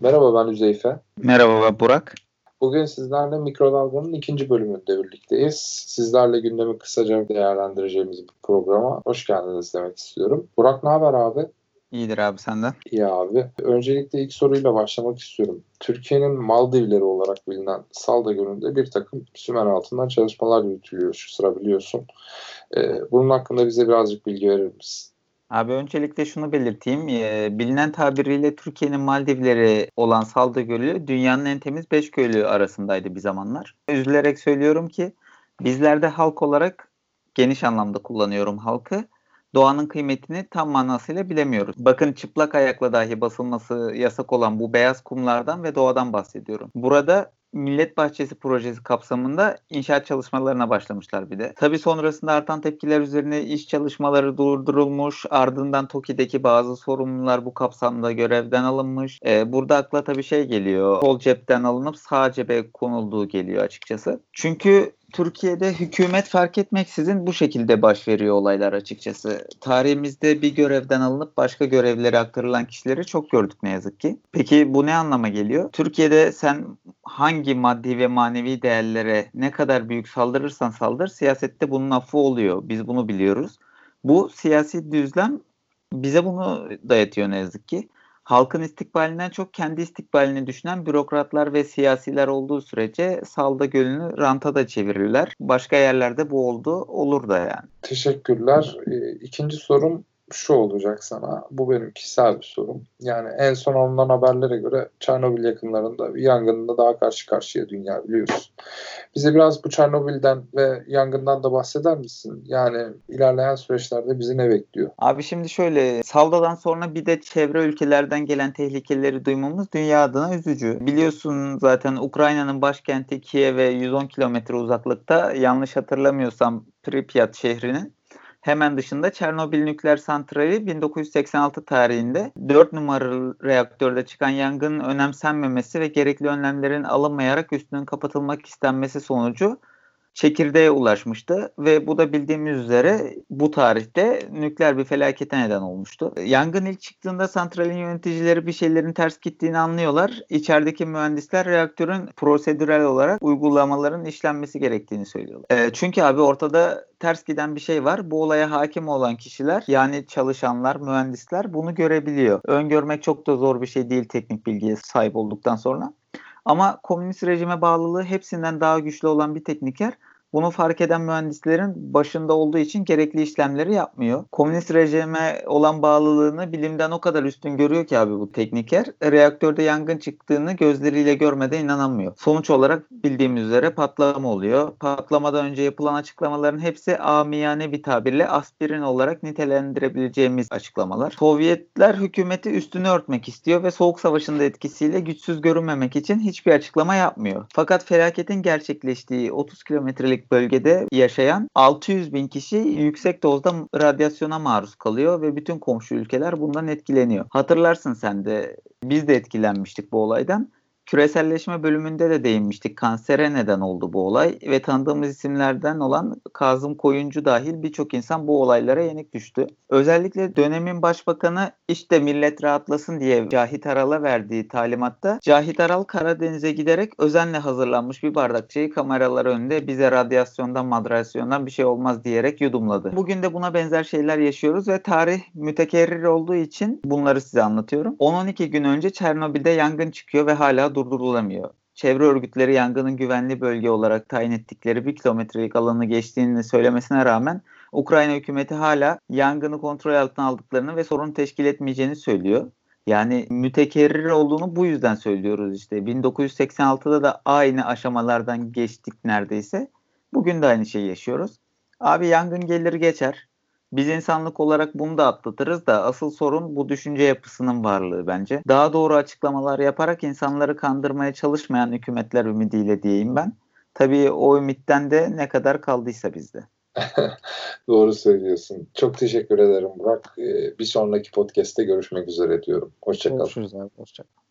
Merhaba ben Üzeyfe. Merhaba ben Burak. Bugün sizlerle Mikrodalga'nın ikinci bölümünde birlikteyiz. Sizlerle gündemi kısaca değerlendireceğimiz bir programa hoş geldiniz demek istiyorum. Burak ne haber abi? İyidir abi senden. İyi abi. Öncelikle ilk soruyla başlamak istiyorum. Türkiye'nin Maldivleri olarak bilinen Salda Gölü'nde bir takım sümer altından çalışmalar yürütülüyor şu sıra biliyorsun. Ee, bunun hakkında bize birazcık bilgi verir misin? Abi öncelikle şunu belirteyim. Ee, bilinen tabiriyle Türkiye'nin Maldivleri olan Salda Gölü dünyanın en temiz 5 gölü arasındaydı bir zamanlar. Üzülerek söylüyorum ki bizler de halk olarak geniş anlamda kullanıyorum halkı. Doğanın kıymetini tam manasıyla bilemiyoruz. Bakın çıplak ayakla dahi basılması yasak olan bu beyaz kumlardan ve doğadan bahsediyorum. Burada Millet Bahçesi projesi kapsamında inşaat çalışmalarına başlamışlar bir de. Tabii sonrasında artan tepkiler üzerine iş çalışmaları durdurulmuş. Ardından TOKİ'deki bazı sorumlular bu kapsamda görevden alınmış. Ee, burada akla tabii şey geliyor. Sol cepten alınıp sağ cebe konulduğu geliyor açıkçası. Çünkü Türkiye'de hükümet fark etmeksizin bu şekilde baş veriyor olaylar açıkçası. Tarihimizde bir görevden alınıp başka görevlere aktarılan kişileri çok gördük ne yazık ki. Peki bu ne anlama geliyor? Türkiye'de sen hangi maddi ve manevi değerlere ne kadar büyük saldırırsan saldır siyasette bunun affı oluyor. Biz bunu biliyoruz. Bu siyasi düzlem bize bunu dayatıyor ne yazık ki halkın istikbalinden çok kendi istikbalini düşünen bürokratlar ve siyasiler olduğu sürece Salda Gölü'nü ranta da çevirirler. Başka yerlerde bu oldu olur da yani. Teşekkürler. Ee, ikinci sorum şu olacak sana. Bu benim kişisel bir sorum. Yani en son alınan haberlere göre Çernobil yakınlarında bir yangında daha karşı karşıya dünya biliyorsun. Bize biraz bu Çernobil'den ve yangından da bahseder misin? Yani ilerleyen süreçlerde bizi ne bekliyor? Abi şimdi şöyle Salda'dan sonra bir de çevre ülkelerden gelen tehlikeleri duymamız dünya adına üzücü. Biliyorsun zaten Ukrayna'nın başkenti Kiev'e 110 kilometre uzaklıkta yanlış hatırlamıyorsam Pripyat şehrinin Hemen dışında Çernobil nükleer santrali 1986 tarihinde 4 numaralı reaktörde çıkan yangının önemsenmemesi ve gerekli önlemlerin alınmayarak üstünün kapatılmak istenmesi sonucu çekirdeğe ulaşmıştı ve bu da bildiğimiz üzere bu tarihte nükleer bir felakete neden olmuştu. Yangın ilk çıktığında santralin yöneticileri bir şeylerin ters gittiğini anlıyorlar. İçerideki mühendisler reaktörün prosedürel olarak uygulamaların işlenmesi gerektiğini söylüyorlar. E, çünkü abi ortada ters giden bir şey var. Bu olaya hakim olan kişiler yani çalışanlar, mühendisler bunu görebiliyor. Öngörmek çok da zor bir şey değil teknik bilgiye sahip olduktan sonra. Ama komünist rejime bağlılığı hepsinden daha güçlü olan bir tekniker bunu fark eden mühendislerin başında olduğu için gerekli işlemleri yapmıyor. Komünist rejime olan bağlılığını bilimden o kadar üstün görüyor ki abi bu tekniker. Reaktörde yangın çıktığını gözleriyle görmeden inanamıyor. Sonuç olarak bildiğimiz üzere patlama oluyor. Patlamadan önce yapılan açıklamaların hepsi amiyane bir tabirle aspirin olarak nitelendirebileceğimiz açıklamalar. Sovyetler hükümeti üstünü örtmek istiyor ve Soğuk Savaşı'nın etkisiyle güçsüz görünmemek için hiçbir açıklama yapmıyor. Fakat felaketin gerçekleştiği 30 kilometrelik bölgede yaşayan 600 bin kişi yüksek dozda radyasyona maruz kalıyor ve bütün komşu ülkeler bundan etkileniyor. Hatırlarsın sen de biz de etkilenmiştik bu olaydan. Küreselleşme bölümünde de değinmiştik. Kansere neden oldu bu olay ve tanıdığımız isimlerden olan Kazım Koyuncu dahil birçok insan bu olaylara yenik düştü. Özellikle dönemin başbakanı işte millet rahatlasın diye Cahit Aral'a verdiği talimatta Cahit Aral Karadeniz'e giderek özenle hazırlanmış bir bardak çayı kameralar önünde bize radyasyondan madrasyondan bir şey olmaz diyerek yudumladı. Bugün de buna benzer şeyler yaşıyoruz ve tarih mütekerrir olduğu için bunları size anlatıyorum. 10-12 gün önce Çernobil'de yangın çıkıyor ve hala durdurulamıyor. Çevre örgütleri yangının güvenli bölge olarak tayin ettikleri bir kilometrelik alanı geçtiğini söylemesine rağmen Ukrayna hükümeti hala yangını kontrol altına aldıklarını ve sorun teşkil etmeyeceğini söylüyor. Yani mütekerrir olduğunu bu yüzden söylüyoruz işte. 1986'da da aynı aşamalardan geçtik neredeyse. Bugün de aynı şeyi yaşıyoruz. Abi yangın gelir geçer. Biz insanlık olarak bunu da atlatırız da asıl sorun bu düşünce yapısının varlığı bence. Daha doğru açıklamalar yaparak insanları kandırmaya çalışmayan hükümetler ümidiyle diyeyim ben. Tabii o ümitten de ne kadar kaldıysa bizde. Doğru söylüyorsun. Çok teşekkür ederim Burak. Ee, bir sonraki podcast'te görüşmek üzere diyorum. Hoşçakal. Görüşürüz abi. Hoşçakal.